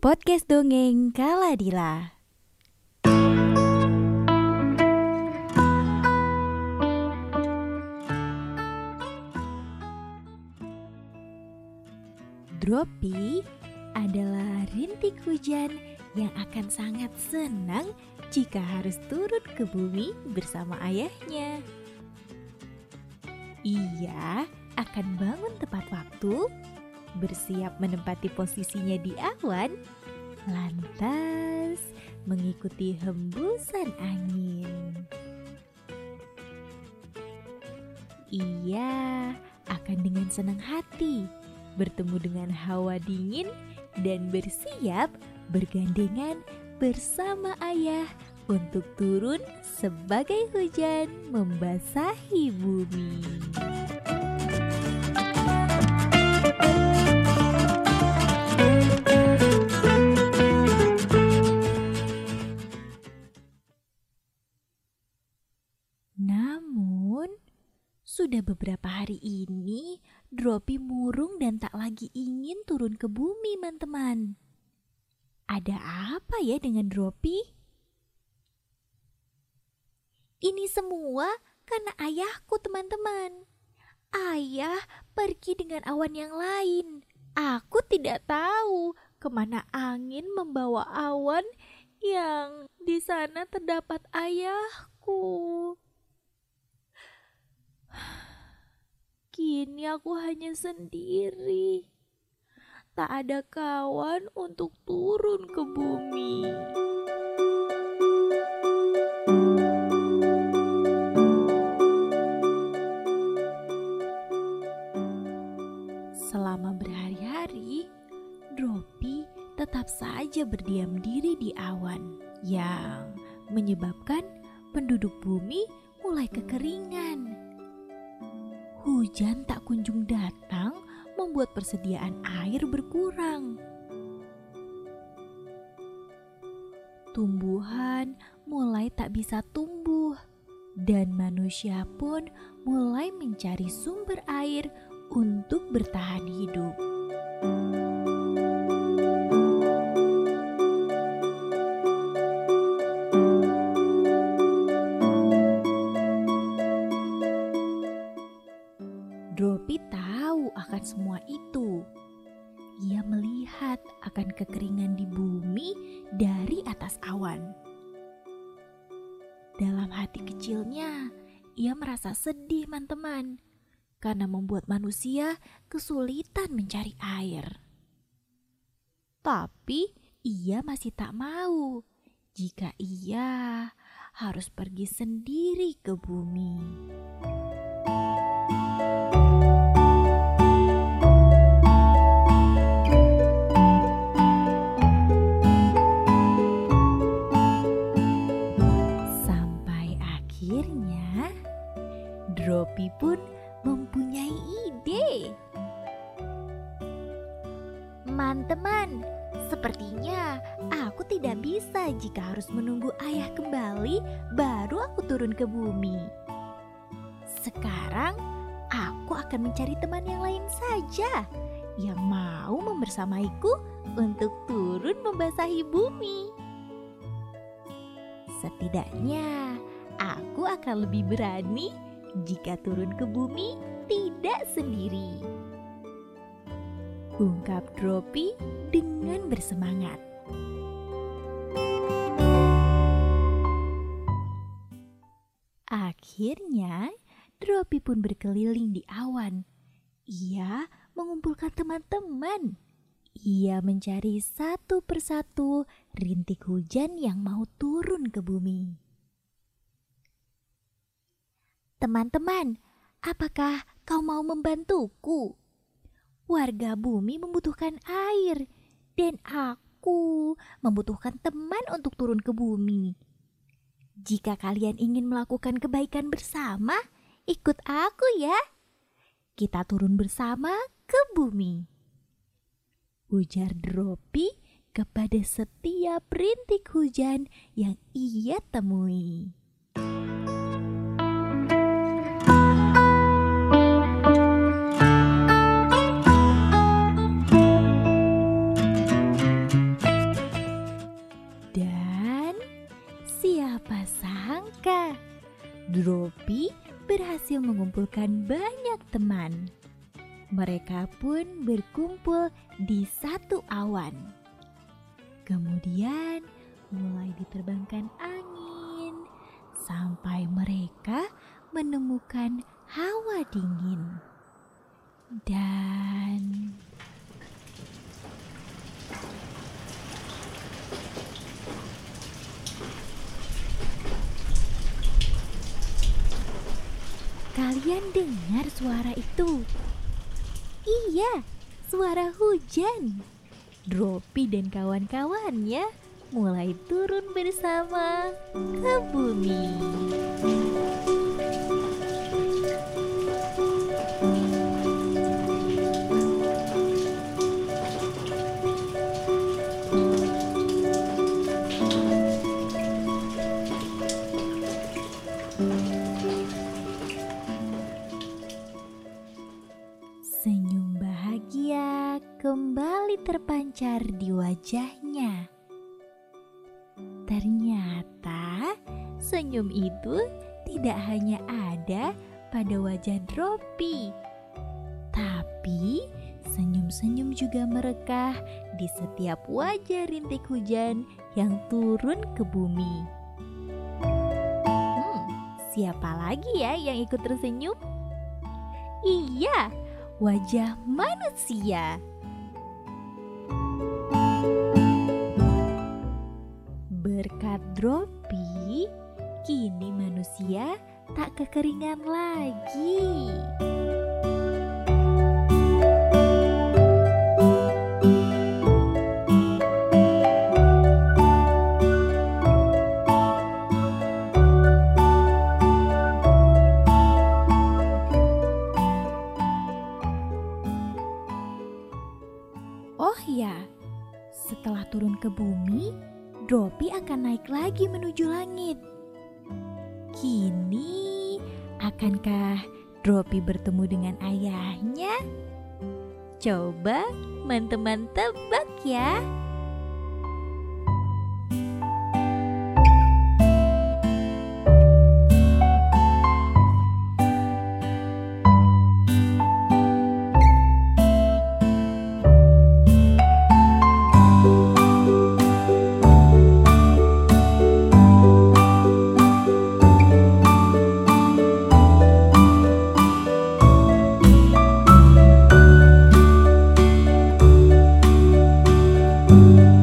Podcast Dongeng Kaladila. Dropi adalah rintik hujan yang akan sangat senang jika harus turun ke bumi bersama ayahnya. Ia akan bangun tepat waktu, bersiap menempati posisinya di awan, lantas mengikuti hembusan angin. Ia akan dengan senang hati bertemu dengan hawa dingin dan bersiap bergandengan bersama ayah untuk turun sebagai hujan membasahi bumi. Sudah beberapa hari ini Dropi murung dan tak lagi ingin turun ke bumi, teman-teman. Ada apa ya dengan Dropi? Ini semua karena ayahku, teman-teman. Ayah pergi dengan awan yang lain. Aku tidak tahu ke mana angin membawa awan yang di sana terdapat ayahku. Kini aku hanya sendiri. Tak ada kawan untuk turun ke bumi. Selama berhari-hari, Dropi tetap saja berdiam diri di awan yang menyebabkan penduduk bumi mulai kekeringan. Hujan tak kunjung datang membuat persediaan air berkurang. Tumbuhan mulai tak bisa tumbuh, dan manusia pun mulai mencari sumber air untuk bertahan hidup. Atas awan. Dalam hati kecilnya, ia merasa sedih, teman-teman, karena membuat manusia kesulitan mencari air. Tapi ia masih tak mau jika ia harus pergi sendiri ke bumi. Dropi pun mempunyai ide. Teman-teman, sepertinya aku tidak bisa jika harus menunggu ayah kembali baru aku turun ke bumi. Sekarang aku akan mencari teman yang lain saja yang mau membersamaiku untuk turun membasahi bumi. Setidaknya aku akan lebih berani jika turun ke bumi tidak sendiri. Ungkap Dropi dengan bersemangat. Akhirnya, Dropi pun berkeliling di awan. Ia mengumpulkan teman-teman. Ia mencari satu persatu rintik hujan yang mau turun ke bumi. Teman-teman, apakah kau mau membantuku? Warga bumi membutuhkan air, dan aku membutuhkan teman untuk turun ke bumi. Jika kalian ingin melakukan kebaikan bersama, ikut aku ya. Kita turun bersama ke bumi. Ujar Dropi kepada setiap rintik hujan yang ia temui. Menemukan banyak teman. Mereka pun berkumpul di satu awan. Kemudian mulai diterbangkan angin sampai mereka menemukan hawa dingin. Dan Kalian dengar suara itu? Iya, suara hujan. Dropi dan kawan-kawannya mulai turun bersama ke bumi. Senyum bahagia kembali terpancar di wajahnya. Ternyata senyum itu tidak hanya ada pada wajah Dropi, tapi senyum-senyum juga merekah di setiap wajah rintik hujan yang turun ke bumi. Hmm, siapa lagi ya yang ikut tersenyum? Iya, wajah manusia. Berkat Dropi, kini manusia tak kekeringan lagi. Oh ya, setelah turun ke bumi, Dropi akan naik lagi menuju langit. Kini, akankah Dropi bertemu dengan ayahnya? Coba teman-teman tebak ya. Música